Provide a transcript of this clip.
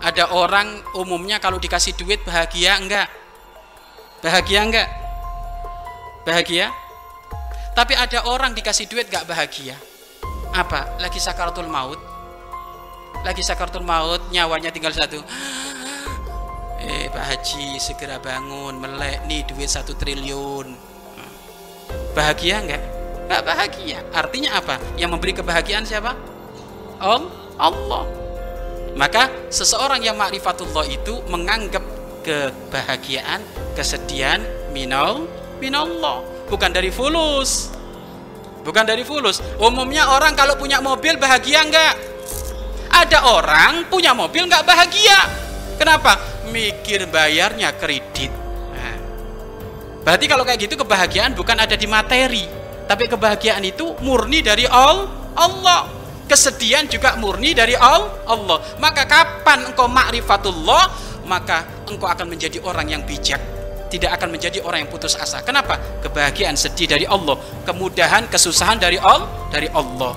Ada orang umumnya kalau dikasih duit bahagia enggak? Bahagia enggak? Bahagia? Tapi ada orang dikasih duit enggak bahagia. Apa? Lagi sakaratul maut. Lagi sakaratul maut, nyawanya tinggal satu. Eh, Pak Haji segera bangun, melek nih duit satu triliun. Bahagia enggak? Enggak bahagia. Artinya apa? Yang memberi kebahagiaan siapa? Allah. Maka seseorang yang ma'rifatullah itu menganggap kebahagiaan, kesedihan minal minallah, bukan dari fulus. Bukan dari fulus. Umumnya orang kalau punya mobil bahagia enggak? Ada orang punya mobil enggak bahagia. Kenapa? Mikir bayarnya kredit. Nah, berarti kalau kayak gitu kebahagiaan bukan ada di materi, tapi kebahagiaan itu murni dari Allah kesedihan juga murni dari Allah. Maka kapan engkau ma'rifatullah, maka engkau akan menjadi orang yang bijak. Tidak akan menjadi orang yang putus asa. Kenapa? Kebahagiaan sedih dari Allah, kemudahan, kesusahan dari Allah, dari Allah.